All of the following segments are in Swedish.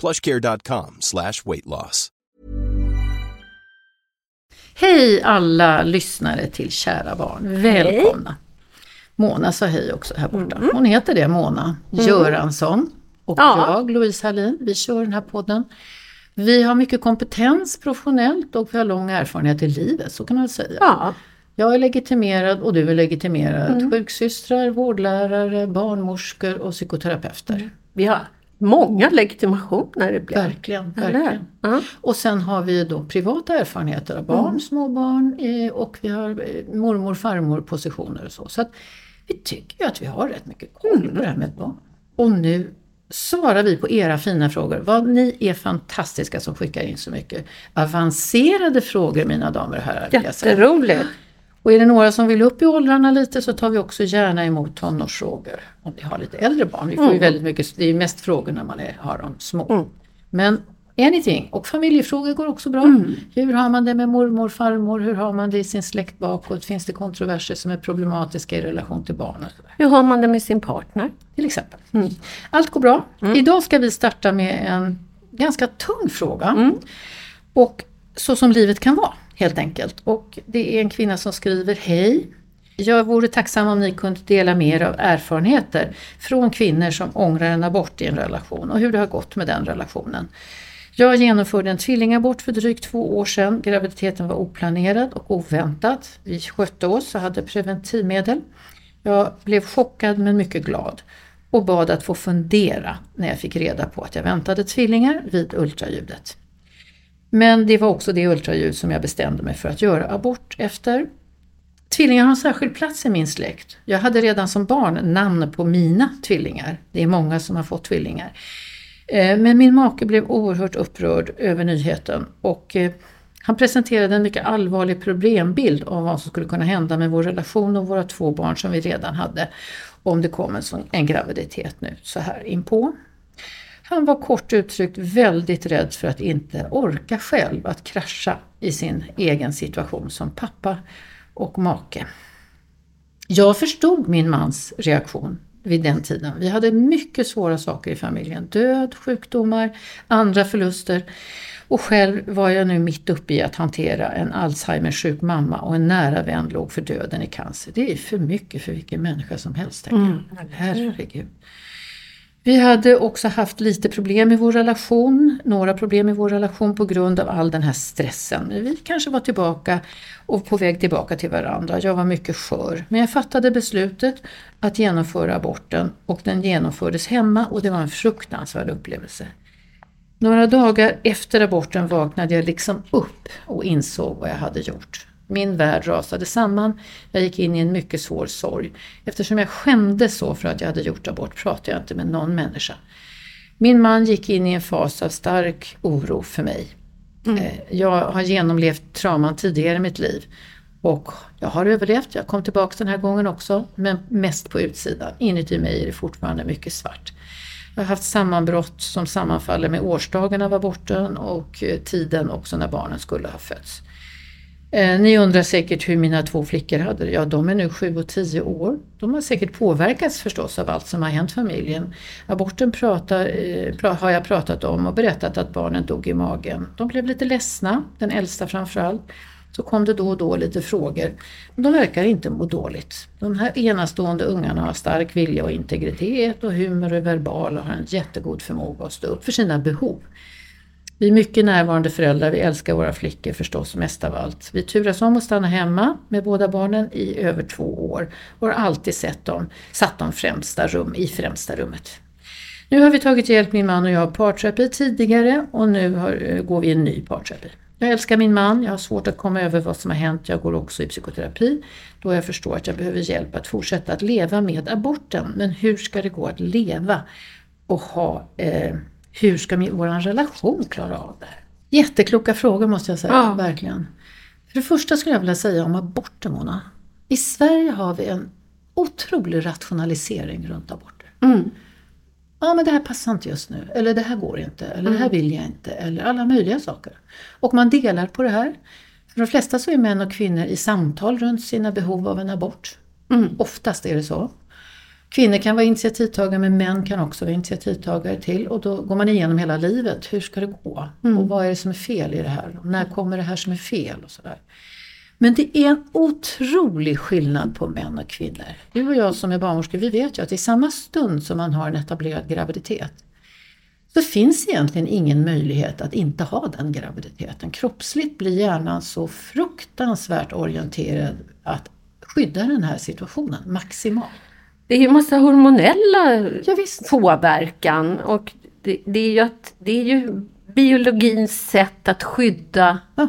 plushcare.com slash weight loss. Hej alla lyssnare till Kära barn. Välkomna. Mona sa hej också här borta. Hon heter det, Mona Göransson. Och Ja. jag, Louise Hallin, vi kör den här podden. Vi har mycket kompetens professionellt och vi har lång erfarenhet i livet, så kan man säga. Ja, Jag är legitimerad och du är legitimerad. Sjuksystrar, vårdlärare, barnmorskor och psykoterapeuter. vi har många legitimationer ibland. Verkligen, Eller? verkligen. Ja. Och sen har vi då privata erfarenheter av barn, småbarn eh, och vi har eh, mormor farmor positioner och så. Så att vi tycker ju att vi har rätt mycket koll på det här med barn. Och nu svarar vi på era fina frågor. Vad ni är fantastiska som skickar in så mycket avancerade frågor mina damer och herrar. Jätteroligt. Och är det några som vill upp i åldrarna lite så tar vi också gärna emot tonårsfrågor. Om ni har lite äldre barn. Vi får ju väldigt mycket, det är mest frågor när man är, har dem små. Men anything. Och familjefrågor går också bra. Hur har man det med mormor, farmor? Hur har man det i sin släkt bakåt? Finns det kontroverser som är problematiska i relation till barnet? Hur har man det med sin partner? Till exempel. Allt går bra. Idag ska vi starta med en ganska tung fråga. Och så som livet kan vara helt enkelt. Och det är en kvinna som skriver Hej! Jag vore tacksam om ni kunde dela med er av erfarenheter från kvinnor som ångrar en abort i en relation och hur det har gått med den relationen. Jag genomförde en tvillingabort för drygt två år sedan. Graviditeten var oplanerad och oväntad. Vi skötte oss och hade preventivmedel. Jag blev chockad men mycket glad och bad att få fundera när jag fick reda på att jag väntade tvillingar vid ultraljudet. Men det var också det ultraljud som jag bestämde mig för att göra abort efter. Tvillingar har en särskild plats i min släkt. Jag hade redan som barn namn på mina tvillingar. Det är många som har fått tvillingar. Eh, men min make blev oerhört upprörd över nyheten och eh, han presenterade en mycket allvarlig problembild av vad som skulle kunna hända med vår relation och våra två barn som vi redan hade om det kom en, sån, en graviditet nu så här inpå. Han var kort uttryckt väldigt rädd för att inte orka själv att krascha i sin egen situation som pappa och make. Jag förstod min mans reaktion vid den tiden. Vi hade mycket svåra saker i familjen. Död, sjukdomar, andra förluster. Och själv var jag nu mitt uppe i att hantera en Alzheimer-sjuk mamma och en nära vän låg för döden i cancer. Det är för mycket för vilken människa som helst, tänker jag. Herregud. Vi hade också haft lite problem i vår relation, några problem i vår relation på grund av all den här stressen. Vi kanske var tillbaka och på väg tillbaka till varandra. Jag var mycket skör. Men jag fattade beslutet att genomföra aborten och den genomfördes hemma och det var en fruktansvärd upplevelse. Några dagar efter aborten vaknade jag liksom upp och insåg vad jag hade gjort. Min värld rasade samman. Jag gick in i en mycket svår sorg. Eftersom jag skämdes så för att jag hade gjort abort pratade jag inte med någon människa. Min man gick in i en fas av stark oro för mig. Eh, Jag har genomlevt trauman tidigare i mitt liv. Och jag har överlevt, jag kom tillbaka den här gången också, men mest på utsidan. Inuti mig är det fortfarande mycket svart. Jag har haft sammanbrott som sammanfaller med årsdagen av aborten och eh, tiden också när barnen skulle ha fötts. Eh, ni undrar säkert hur mina två flickor hade det. Ja, de är nu 7 och 10 år. De har säkert påverkats förstås av allt som har hänt familjen. Aborten pratar, eh, pra, har jag pratat om och berättat att barnen dog i magen. De blev lite ledsna, den äldsta framförallt. Så kom det då och då lite frågor. De verkar inte må dåligt. De här enastående ungarna har stark vilja och integritet och humor och verbal och har en jättegod förmåga att stå upp för sina behov. Vi är mycket närvarande föräldrar, vi älskar våra flickor förstås mest av allt. Vi turas om att stanna hemma med båda barnen i över två år och har alltid sett dem, satt dem främsta rum, i främsta rummet. Nu har vi tagit hjälp, min man och jag, av parterapi tidigare och nu har, eh, går vi en ny parterapi. Jag älskar min man, jag har svårt att komma över vad som har hänt, jag går också i psykoterapi då jag förstår att jag behöver hjälp att fortsätta att leva med aborten. Men hur ska det gå att leva och ha eh, hur ska vår relation klara av det här? Jättekloka frågor måste jag säga, Ja. verkligen. För det första skulle jag vilja säga om aborter, Mona. I Sverige har vi en otrolig rationalisering runt aborter. Mm. Ja, men det här passar inte just nu. Eller det här går inte. Eller det här vill jag inte. Eller alla möjliga saker. Och man delar på det här. För de flesta så är män och kvinnor i samtal runt sina behov av en abort. Mm. Oftast är det så. Kvinnor kan vara initiativtagare men män kan också vara initiativtagare till och då går man igenom hela livet. Hur ska det gå? Och vad är det som är fel i det här? Och när kommer det här som är fel? Och sådär. Men det är en otrolig skillnad på män och kvinnor. Du och jag som är barnmorskor, vi vet ju att i samma stund som man har en etablerad graviditet så finns egentligen ingen möjlighet att inte ha den graviditeten. Kroppsligt blir hjärnan så fruktansvärt orienterad att skydda den här situationen maximalt. Det är ju massa hormonella Ja, visst. påverkan och det, det, är ju att, det är ju biologins sätt att skydda, Ja,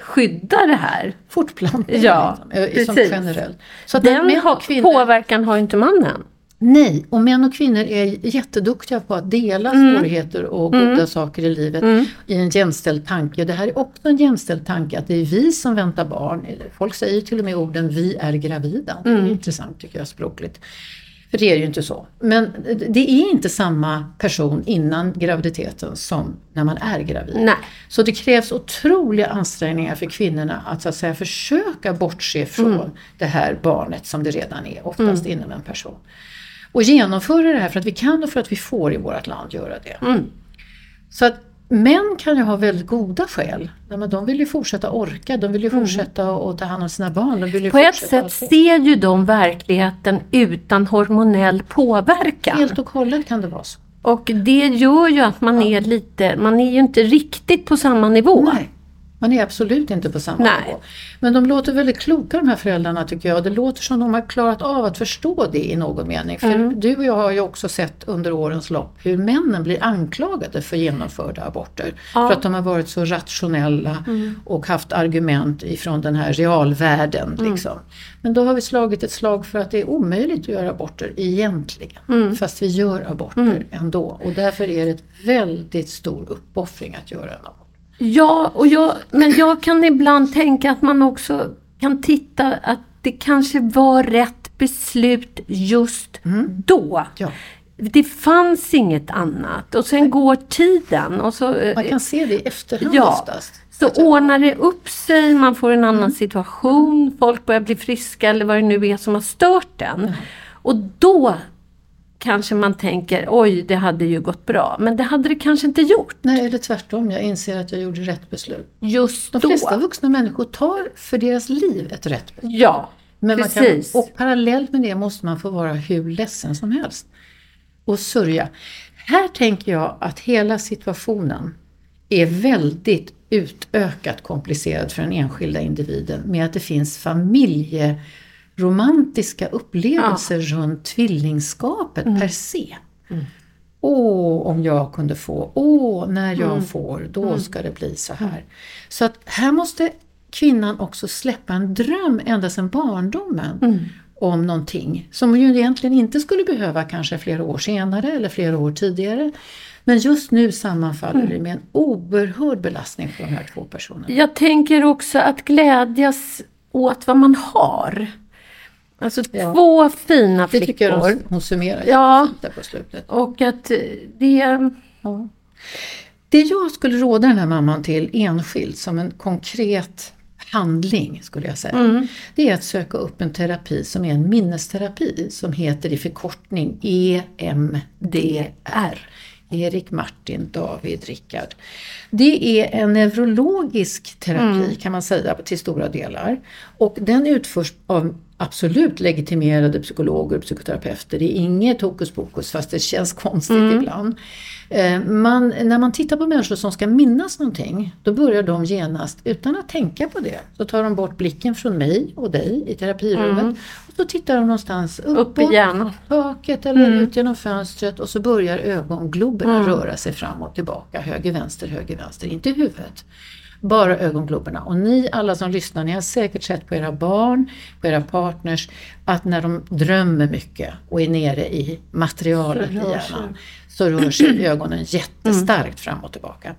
skydda det här. fortplantning Ja, liksom, eh, som precis. Så Den män har, kvinnor, påverkan har inte mannen. Nej, och män och kvinnor är jätteduktiga på att dela Mm. svårigheter och goda saker i livet i en jämställd tanke. Det här är också en jämställd tanke att det är vi som väntar barn. Folk säger till och med orden vi är gravida. Det är Mm. intressant tycker jag språkligt. För det är ju inte så. Men det är inte samma person innan graviditeten som när man är gravid. Nej. Så det krävs otroliga ansträngningar för kvinnorna att så att säga försöka bortse från det här barnet som det redan är, oftast inom en person. Och genomföra det här för att vi kan och för att vi får i vårt land göra det. Mm. Så att män kan ju ha väldigt goda skäl. De vill ju fortsätta orka, de vill ju fortsätta att ta hand om sina barn. De vill ju På ett sätt ser ju de verkligheten utan hormonell påverkan. Helt och hållet kan det vara så. Och det gör ju att man är lite, man är ju inte riktigt på samma nivå. Nej, man är absolut inte på samma Nej. nivå. Men de låter väldigt kloka de här föräldrarna tycker jag. Det låter som de har klarat av att förstå det i någon mening. För Mm. du och jag har ju också sett under årens lopp hur männen blir anklagade för genomförda aborter. Ja. Mm. För att de har varit så rationella och haft argument ifrån den här realvärlden. Mm. Liksom. Men då har vi slagit ett slag för att det är omöjligt att göra aborter egentligen. Mm. Fast vi gör aborter ändå. Och därför är det ett väldigt stor uppoffring att göra en abort. Ja, och jag, men jag kan ibland tänka att man också kan titta att det kanske var rätt beslut just då. Ja. Det fanns inget annat och sen går tiden och så, eh, Man kan se det i efterhand Ja. oftast. så jag- ordnar det upp sig, man får en annan Mm. situation, folk börjar bli friska eller vad det nu är som har stört den. Och då kanske man tänker, oj det hade ju gått bra. Men det hade det kanske inte gjort. Nej, eller tvärtom. Jag inser att jag gjorde rätt beslut. Just De då. flesta vuxna människor tar för deras liv ett rätt beslut. Ja, Men precis. kan, och parallellt med det måste man få vara hur ledsen som helst. Och sörja. Här tänker jag att hela situationen är väldigt utökat komplicerad för den enskilda individen med att det finns familjeromantiska upplevelser runt tvillingskapet per se. Åh, om jag kunde få. Åh, när jag får, då ska det bli så här. Så att här måste kvinnan också släppa en dröm ända sedan barndomen om någonting som ju egentligen inte skulle behöva kanske flera år senare eller flera år tidigare. Men just nu sammanfaller det med en oerhörd belastning för de här två personerna. Jag tänker också att glädjas åt vad man har. Alltså Ja. två fina Det flickor. tycker jag hon, hon summerar Ja. där på slutet. Och att eh, det... Ja. Det jag skulle råda den här mamman till enskilt som en konkret handling skulle jag säga. Mm. Det är att söka upp en terapi som är en minnesterapi som heter i förkortning EMDR. Erik, Martin, David, Rickard. Det är en neurologisk terapi kan man säga till stora delar. Och den utförs av absolut legitimerade psykologer och psykoterapeuter. Det är inget hokus pokus fast det känns konstigt ibland. Eh, Man, när man tittar på människor som ska minnas någonting, då börjar de genast, utan att tänka på det, så tar de bort blicken från mig och dig i terapirummet. Och så tittar de någonstans uppåt, Upp i hjärnan. taket eller ut genom fönstret och så börjar ögongloberna röra sig fram och tillbaka, höger, vänster, höger, vänster, inte huvudet. Bara ögongloberna. Och ni alla som lyssnar, ni har säkert sett på era barn, på era partners, att när de drömmer mycket och är nere i materialet i Så rör hjärnan så rör sig ögonen jättestarkt fram och tillbaka.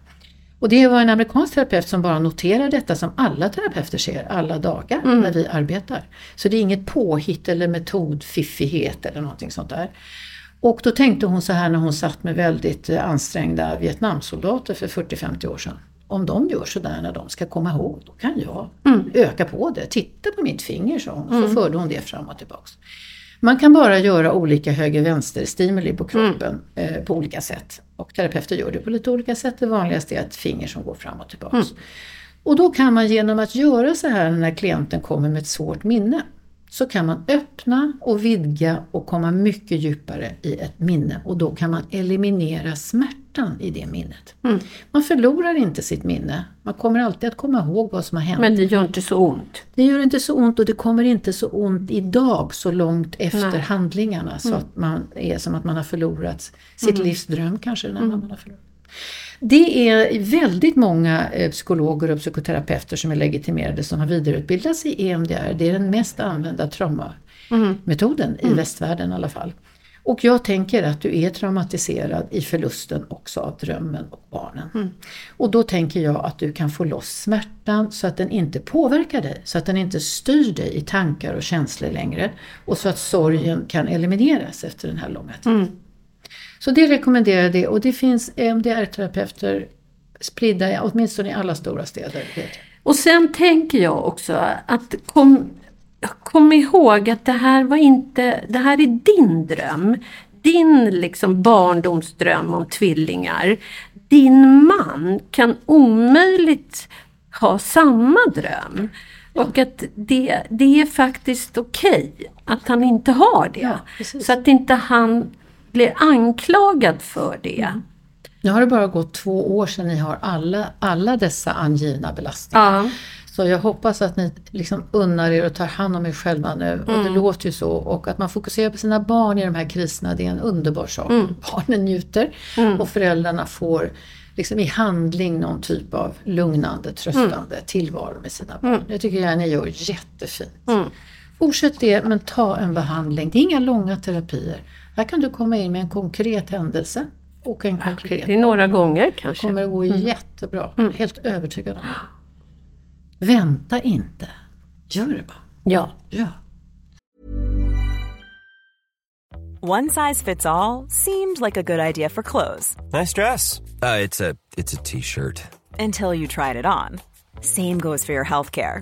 Och det var en amerikansk terapeut som bara noterar detta som alla terapeuter ser alla dagar när vi arbetar. Så det är inget påhitt eller metodfiffighet eller någonting sånt där. Och då tänkte hon så här när hon satt med väldigt eh, ansträngda Vietnamsoldater för 40-50 år sedan. Om de gör sådär när de ska komma ihåg, då kan jag öka på det. Titta på mitt finger, sa hon. Så förde hon det fram och tillbaks. Man kan bara göra olika höger-vänster stimuli på kroppen eh, på olika sätt. Och terapeuter gör det på lite olika sätt. Det vanligaste är ett finger som går fram och tillbaks. Och då kan man genom att göra så här när klienten kommer med ett svårt minne så kan man öppna och vidga och komma mycket djupare i ett minne och då kan man eliminera smärtan i det minnet. Man förlorar inte sitt minne. Man kommer alltid att komma ihåg vad som har hänt. Men det gör inte så ont. Det gör inte så ont och det kommer inte så ont idag så långt efter Nej. Mm. handlingarna så att man är som att man har förlorat sitt livs dröm kanske. När Mm. man har förlorat. Det är väldigt många eh, psykologer och psykoterapeuter som är legitimerade som har vidareutbildat sig i EMDR. Det är den mest använda traumametoden Mm. i västvärlden i alla fall. Och jag tänker att du är traumatiserad i förlusten också av drömmen och barnen. Mm. Och då tänker jag att du kan få loss smärtan så att den inte påverkar dig, så att den inte styr dig i tankar och känslor längre. Och så att sorgen kan elimineras efter den här långa tiden. Så det rekommenderar jag det och det finns EMDR-terapeuter spridda åtminstone i alla stora städer. Och sen tänker jag också att kom, kom ihåg att det här var inte, det här är din dröm. Din liksom barndomsdröm om tvillingar. Din man kan omöjligt ha samma dröm. Och att det, det är faktiskt okej att han inte har det. Ja, så att inte han blir anklagad för det. Nu har det bara gått två år sedan ni har alla, alla dessa angivna belastningar. Ja. Så jag hoppas att ni liksom unnar er och tar hand om er själva nu. Och det låter ju så. Och att man fokuserar på sina barn i de här kriserna, det är en underbar sak. Barnen njuter och föräldrarna får liksom i handling någon typ av lugnande, tröstande tillvaro med sina barn. Det tycker jag ni gör jättefint. Fortsätt det, men ta en behandling. Det är inga långa terapier. Här kan du komma in med en konkret händelse och en konkret Det är några gånger kanske. kommer att gå jättebra. Helt övertygad om det. Vänta inte. Gör det bara. Ja. Ja. One size fits all seemed like a good idea for clothes Nice dress. Uh, it's a it's a t-shirt. until you tried it on. Same goes for your healthcare.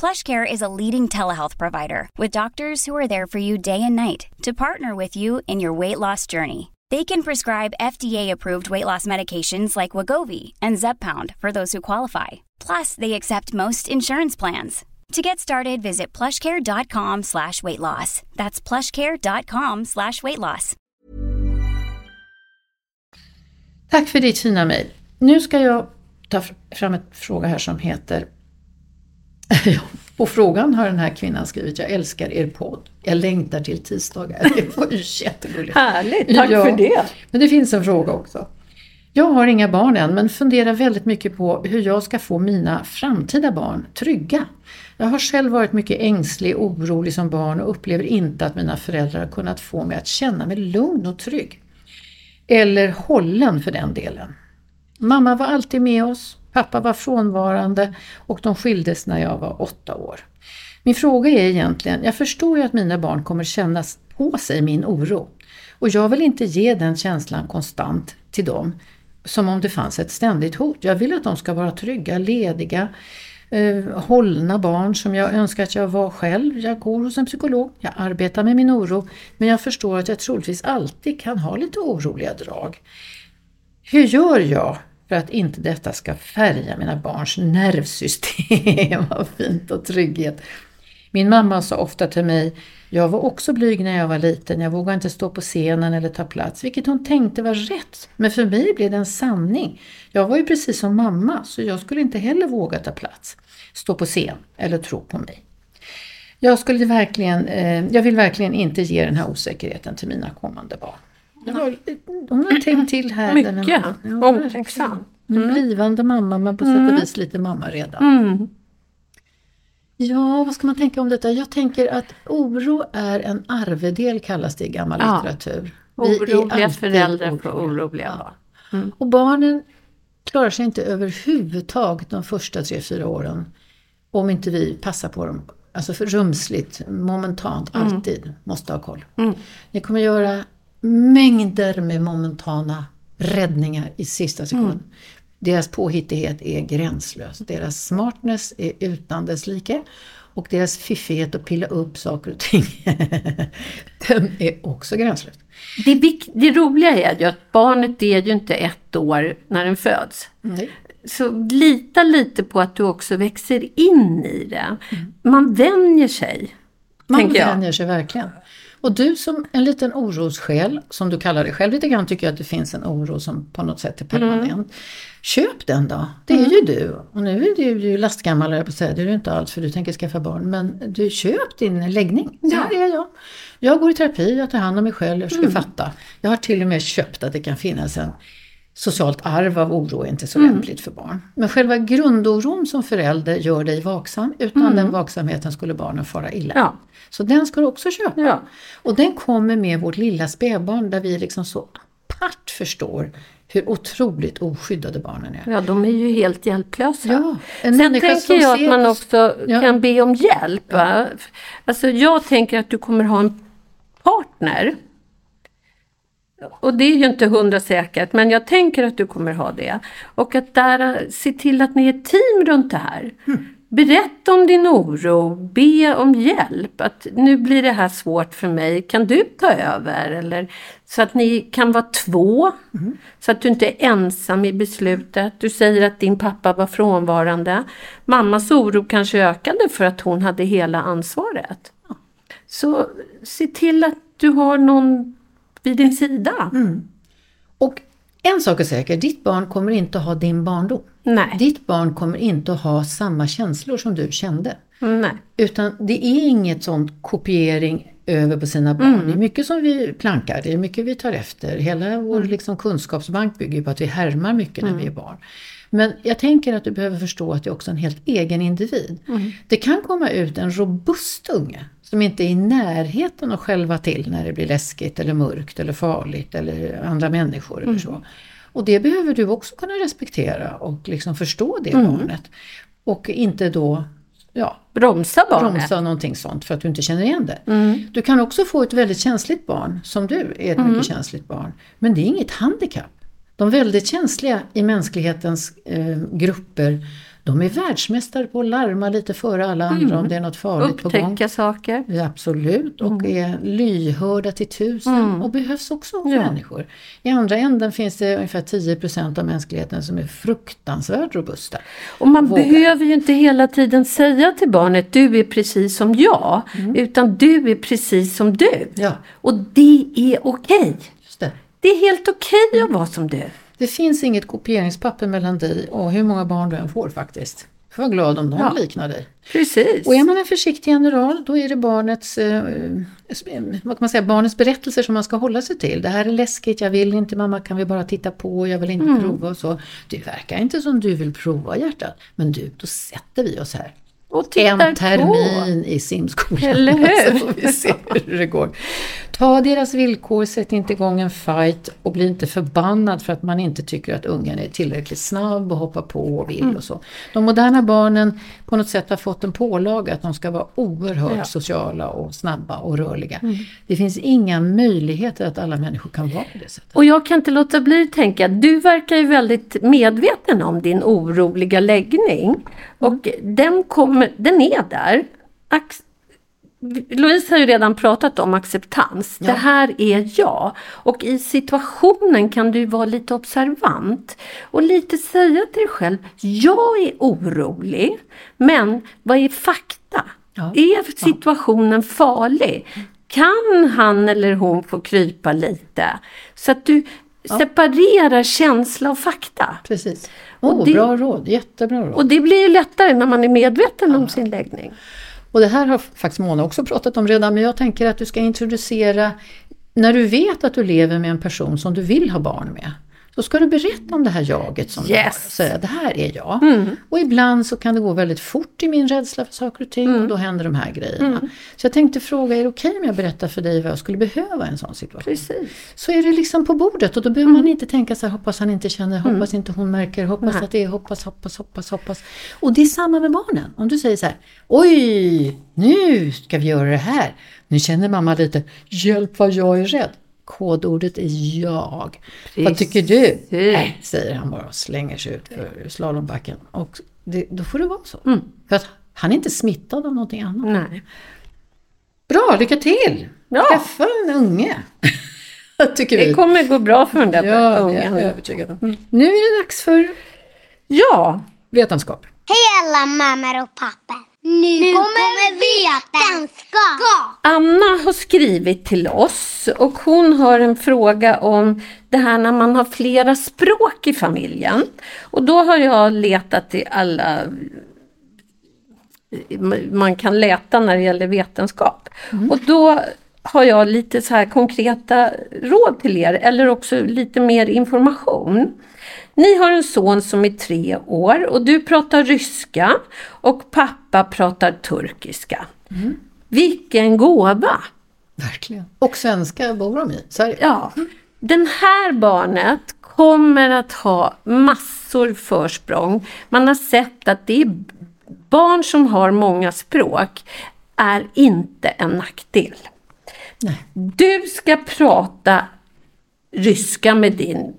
PlushCare is a leading telehealth provider with doctors who are there for you day and night to partner with you in your weight loss journey. They can prescribe FDA-approved weight loss medications like Wagovi and Zepbound for those who qualify. Plus, they accept most insurance plans. To get started, visit plushcare.com slash weight loss. That's plushcare.com slash weight loss. Tack för ditt fina mejl. Nu ska jag ta fram en fråga här som heter... På frågan har den här kvinnan skrivit Jag älskar er podd. Jag längtar till tisdagar. Det var ju jättegulligt. Härligt, tack Ja. för det. Men det finns en fråga också. Jag har inga barn än men funderar väldigt mycket på hur jag ska få mina framtida barn trygga. Jag har själv varit mycket ängslig och orolig som barn och upplever inte att mina föräldrar har kunnat få mig att känna mig lugn och trygg. Eller hållen för den delen. Mamma var alltid med oss, pappa var frånvarande och de skildes när jag var åtta år. Min fråga är egentligen, jag förstår ju att mina barn kommer känna på sig min oro. Och jag vill inte ge den känslan konstant till dem, som om det fanns ett ständigt hot. Jag vill att de ska vara trygga, lediga, eh, hållna barn som jag önskar att jag var själv. Jag går hos en psykolog, jag arbetar med min oro, men jag förstår att jag troligtvis alltid kan ha lite oroliga drag. Hur gör jag för att inte detta ska färga mina barns nervsystem av fint och trygghet? Min mamma sa ofta till mig, jag var också blyg när jag var liten, jag vågade inte stå på scenen eller ta plats, vilket hon tänkte var rätt. Men för mig blev det en sanning. Jag var ju precis som mamma, så jag skulle inte heller våga ta plats, stå på scen eller tro på mig. Jag, skulle verkligen, eh, jag vill verkligen inte ge den här osäkerheten till mina kommande barn. Det var, hon har tänkt till här. Mycket Ja, omtänksam. En blivande mamma men på sätt och vis lite mamma redan. Mm. Ja, vad ska man tänka om detta? Jag tänker att oro är en arvedel kallas det i gammal Ja. litteratur. Vi är Oroliga alltid föräldrar får oroliga. oroliga barn. Och barnen klarar sig inte överhuvudtaget de första tre, fyra åren om inte vi passar på dem. Alltså för rumsligt, momentant, alltid måste ha koll. Ni kommer göra mängder med momentana räddningar i sista sekund. Deras påhittighet är gränslös. Deras smartness är utan dess like. Och deras fiffighet att pilla upp saker och ting, den är också gränslös. Det, det roliga är ju att barnet är ju inte ett år när den föds. Nej. Så lita lite på att du också växer in i det. Man vänjer sig. Man tänker jag. vänjer sig verkligen. Och du som en liten orossjäl, som du kallar dig själv lite grann, tycker jag att det finns en oro som på något sätt är permanent. Mm. Köp den då, det är ju du. Och nu är du ju lastgammal, jag på att säga, det är du inte alls för du tänker skaffa barn. Men du köp din läggning, det här är jag. Jag går i terapi, jag tar hand om mig själv, jag försöker Mm. fatta. Jag har till och med köpt att det kan finnas en socialt arv av oro är inte så Mm. lämpligt för barn. Men själva grundoron som förälder gör dig vaksam. Utan den vaksamheten skulle barnen fara illa. Mm. Ja. Så den ska du också köpa. Ja. Och den kommer med vårt lilla spädbarn där vi liksom så apart förstår hur otroligt oskyddade barnen är. Ja, de är ju helt hjälplösa. Ja, en Sen tänker jag att man också Ja. kan be om hjälp. Va? Alltså jag tänker att du kommer ha en partner. Och det är ju inte hundra säkert, men jag tänker att du kommer ha det. Och att där, se till att ni är ett team runt det här. Berätta om din oro, be om hjälp. Att nu blir det här svårt för mig, kan du ta över? Eller, så att ni kan vara två, så att du inte är ensam i beslutet. Du säger att din pappa var frånvarande. Mammas oro kanske ökade för att hon hade hela ansvaret. Så se till att du har någon vid din sida. Och en sak är säker, ditt barn kommer inte att ha din barndom. Nej. Ditt barn kommer inte att ha samma känslor som du kände. Nej. Utan det är inget sånt kopiering över på sina barn. Det är mycket som vi plankar, det är mycket vi tar efter. Hela vår liksom, kunskapsbank bygger på att vi härmar mycket när vi är barn. Men jag tänker att du behöver förstå att det är också en helt egen individ. Det kan komma ut en robust unge som inte är i närheten att själva till när det blir läskigt eller mörkt eller farligt eller andra människor eller så. Och det behöver du också kunna respektera och liksom förstå det barnet. Och inte då ja, Bromsa barnet. bromsa någonting sånt för att du inte känner igen det. Du kan också få ett väldigt känsligt barn, som du är ett mycket känsligt barn. Men det är inget handikapp. De väldigt känsliga i mänsklighetens eh, grupper, de är världsmästare på att larma lite före alla andra om det är något farligt på gång. Upptäcka saker. Ja, absolut, och är lyhörda till tusen och behövs också hos Ja. människor. I andra änden finns det ungefär 10% av mänskligheten som är fruktansvärt robusta. Och man Våga. behöver ju inte hela tiden säga till barnet du är precis som jag. Utan du är precis som du. Ja, Och det är okej. just det. Det är helt okej att vara som du. Det finns inget kopieringspapper mellan dig och hur många barn du än får faktiskt. får vara glad om de Ja. liknar dig. Precis. Och är man en försiktig general då är det barnets, eh, vad kan man säga, barnets berättelser som man ska hålla sig till. Det här är läskigt, jag vill inte mamma, kan vi bara titta på, jag vill inte Mm. prova och så. Det verkar inte som du vill prova hjärtat. Men du, då sätter vi oss här. och En termin i simskolan. Eller hur? Så får vi se hur det går. Ta deras villkor, sätt inte igång en fight och bli inte förbannad för att man inte tycker att ungen är tillräckligt snabb och hoppar på och vill Mm. och så. De moderna barnen på något sätt har fått en pålaga att de ska vara oerhört Ja. Mm. sociala och snabba och rörliga. Det finns inga möjligheter att alla människor kan vara på det sättet. Och jag kan inte låta bli att tänka, du verkar ju väldigt medveten om din oroliga läggning. Och den, kommer, den är där. Louise har ju redan pratat om acceptans. Det här är jag. Och i situationen kan du vara lite observant. Och lite säga till dig själv, jag är orolig. Men vad är fakta? Ja. Är situationen farlig? Kan han eller hon få krypa lite? Så att du separerar känsla och fakta. Precis. Och Oh, det- Bra råd, jättebra råd. Och det blir ju lättare när man är medveten om sin läggning. Och det här har faktiskt Mona också pratat om redan, men jag tänker att du ska introducera, när du vet att du lever med en person som du vill ha barn med, så ska du berätta om det här jaget som du har. Yes. Säga, det här är jag. Mm. Och ibland så kan det gå väldigt fort i min rädsla för saker och ting Mm. och då händer de här grejerna. Så jag tänkte fråga, är det okej om jag berättar för dig vad jag skulle behöva i en sån situation? Precis. Så är det liksom på bordet och då behöver man inte tänka så här, hoppas han inte känner, hoppas inte hon märker, hoppas Nej. att det är, hoppas, hoppas, hoppas, hoppas. Och det är samma med barnen. Om du säger så här, oj, nu ska vi göra det här. Nu känner mamma lite, hjälp vad jag är rädd. Kodordet är jag. Vad tycker du? Precis. Nej, säger han bara och slänger sig ut för slalombacken. Och det, då får det vara så. För att han är inte smittad av någonting annat. Nej. Bra, lycka till! Ja. Skaffa en unge! tycker vi. Det kommer gå bra för den där Ja, jag ungen. är övertygad om. Nu är det dags för Ja, vetenskap. Hej alla mammor och pappor! Nu, kommer vetenskap! Anna har skrivit till oss och hon har en fråga om det här när man har flera språk i familjen. Och då har jag letat i alla man kan leta när det gäller vetenskap. Och då har jag lite så här konkreta råd till er eller också lite mer information. Ni har en son som är tre år och du pratar ryska och pappa pratar turkiska. Vilken gåva! Verkligen. Och svenska bor de i, Sverige. Ja, den här barnet kommer att ha massor försprång. Man har sett att det är barn som har många språk är inte en nackdel. Nej. Du ska prata ryska med din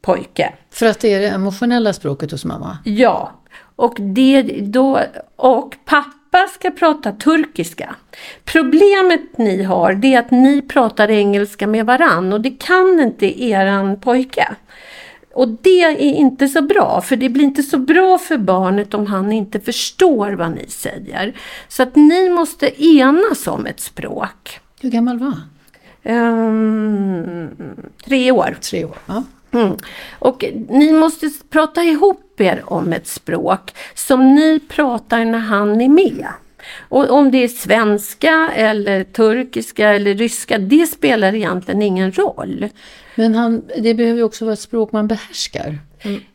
pojke. För att det är det emotionella språket hos mamma. Ja, och, det, då, och pappa ska prata turkiska. Problemet ni har det är att ni pratar engelska med varann och det kan inte eran pojke. Och det är inte så bra, för det blir inte så bra för barnet om han inte förstår vad ni säger. Så att ni måste enas om ett språk. Hur gammal var han? Ehm, tre år. Tre år. Ja. Mm. Och ni måste prata ihop er om ett språk som ni pratar när han är med. Och om det är svenska eller turkiska eller ryska, det spelar egentligen ingen roll. Men han, det behöver också vara ett språk man behärskar.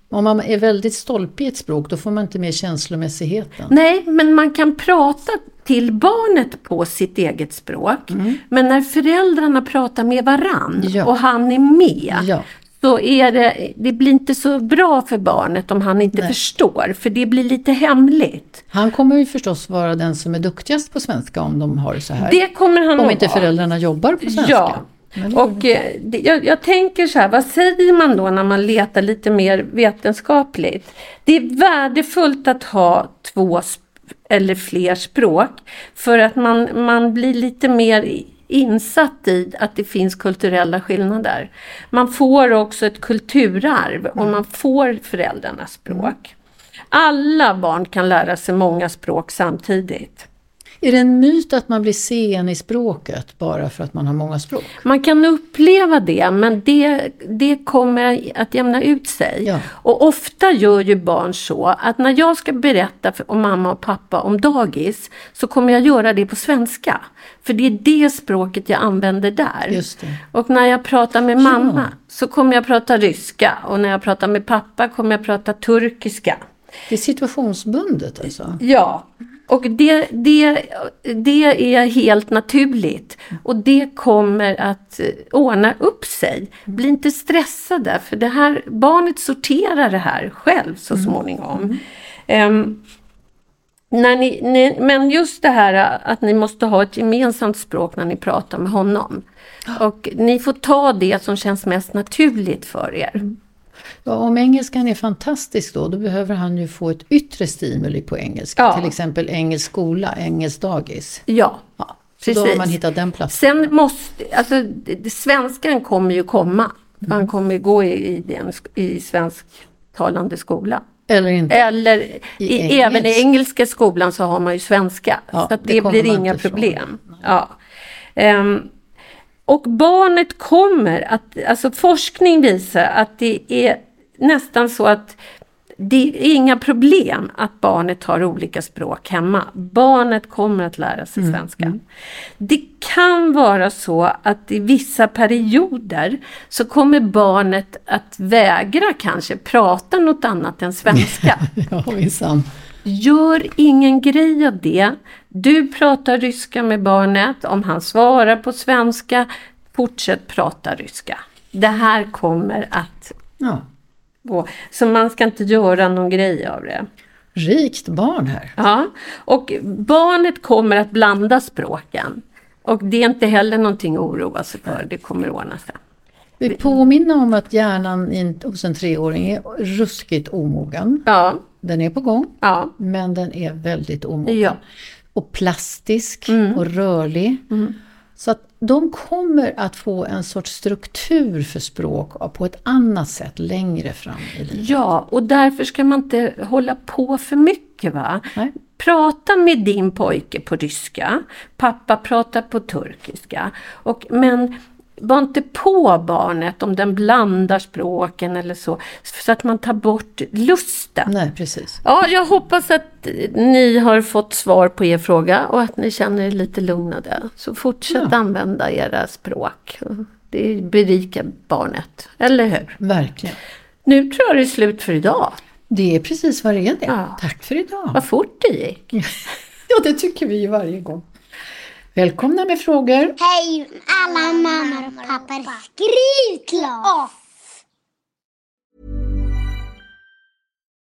Om man är väldigt stolpig i ett språk då får man inte med känslomässigheten. Nej, men man kan prata till barnet på sitt eget språk. Men när föräldrarna pratar med varann Ja. och han är med Ja. så är det, det blir inte så bra för barnet om han inte Nej. förstår, för det blir lite hemligt. Han kommer ju förstås vara den som är duktigast på svenska om de har det så här. Det kommer han om inte vara. föräldrarna jobbar på svenska. Ja. Och eh, jag, jag tänker så här, vad säger man då när man letar lite mer vetenskapligt? Det är värdefullt att ha två sp- eller fler språk för att man, man blir lite mer insatt i att det finns kulturella skillnader. Man får också ett kulturarv och man får föräldrarnas språk. Alla barn kan lära sig många språk samtidigt. Är det en myt att man blir sen i språket bara för att man har många språk? Man kan uppleva det men det, det kommer att jämna ut sig. Ja. Och ofta gör ju barn så att när jag ska berätta för, om mamma och pappa om dagis så kommer jag göra det på svenska. För det är det språket jag använder där. Just det. Och när jag pratar med mamma så kommer jag prata ryska och när jag pratar med pappa kommer jag prata turkiska. Det är situationsbundet alltså? Ja, och det, det, det är helt naturligt. Och det kommer att eh, ordna upp sig. Bli inte stressade, för det här, barnet sorterar det här själv så småningom. Ehm, när ni, ni, men just det här att ni måste ha ett gemensamt språk när ni pratar med honom. Och ni får ta det som känns mest naturligt för er. Ja, om engelskan är fantastisk då, då behöver han ju få ett yttre stimuli på engelska. Ja. Till exempel engelsk skola, engelsk dagis. Ja, Ja, så då har Precis. man hittat den platsen. Sen måste, alltså svenskan kommer ju komma. Mm. Man kommer gå i, i, den, i svensktalande skola. Eller inte. Eller i, engelsk. även i engelska skolan så har man ju svenska. Ja, så det det, blir inga problem. Ja. Ehm, och barnet kommer att, alltså forskning visar att det är nästan så att det är inga problem att barnet har olika språk hemma. Barnet kommer att lära sig Mm, svenska. Det kan vara så att i vissa perioder så kommer barnet att vägra kanske prata något annat än svenska. Ja, minsann. Gör ingen grej av det. Du pratar ryska med barnet. Om han svarar på svenska, fortsätt prata ryska. Det här kommer att Ja. Gå. Så man ska inte göra någon grej av det. Rikt barn här. Ja, och barnet kommer att blanda språken. Och det är inte heller någonting att oroa sig för. Det kommer att ordna sig. Vi påminner om att hjärnan hos en treåring är ruskigt omogen. Ja, Den är på gång, ja, men den är väldigt omogen. ja. Och plastisk och rörlig. Så att de kommer att få en sorts struktur för språk på ett annat sätt längre fram i livet. Ja, och därför ska man inte hålla på för mycket. va? Nej. Prata med din pojke på ryska, pappa pratar på turkiska. Och, men var inte på barnet om den blandar språken eller så, så att man tar bort lusten. Nej, precis. Ja, jag hoppas att ni har fått svar på er fråga och att ni känner er lite lugnade. Så fortsätt Ja. använda era språk. Det berikar barnet, eller hur? Verkligen. Nu tror jag det är slut för idag. Det är precis vad det är det. Ja. Tack för idag. Vad fort det gick. Ja, det tycker vi ju varje gång. Välkomna med frågor. Hej alla mammor och pappor. Skriv klart!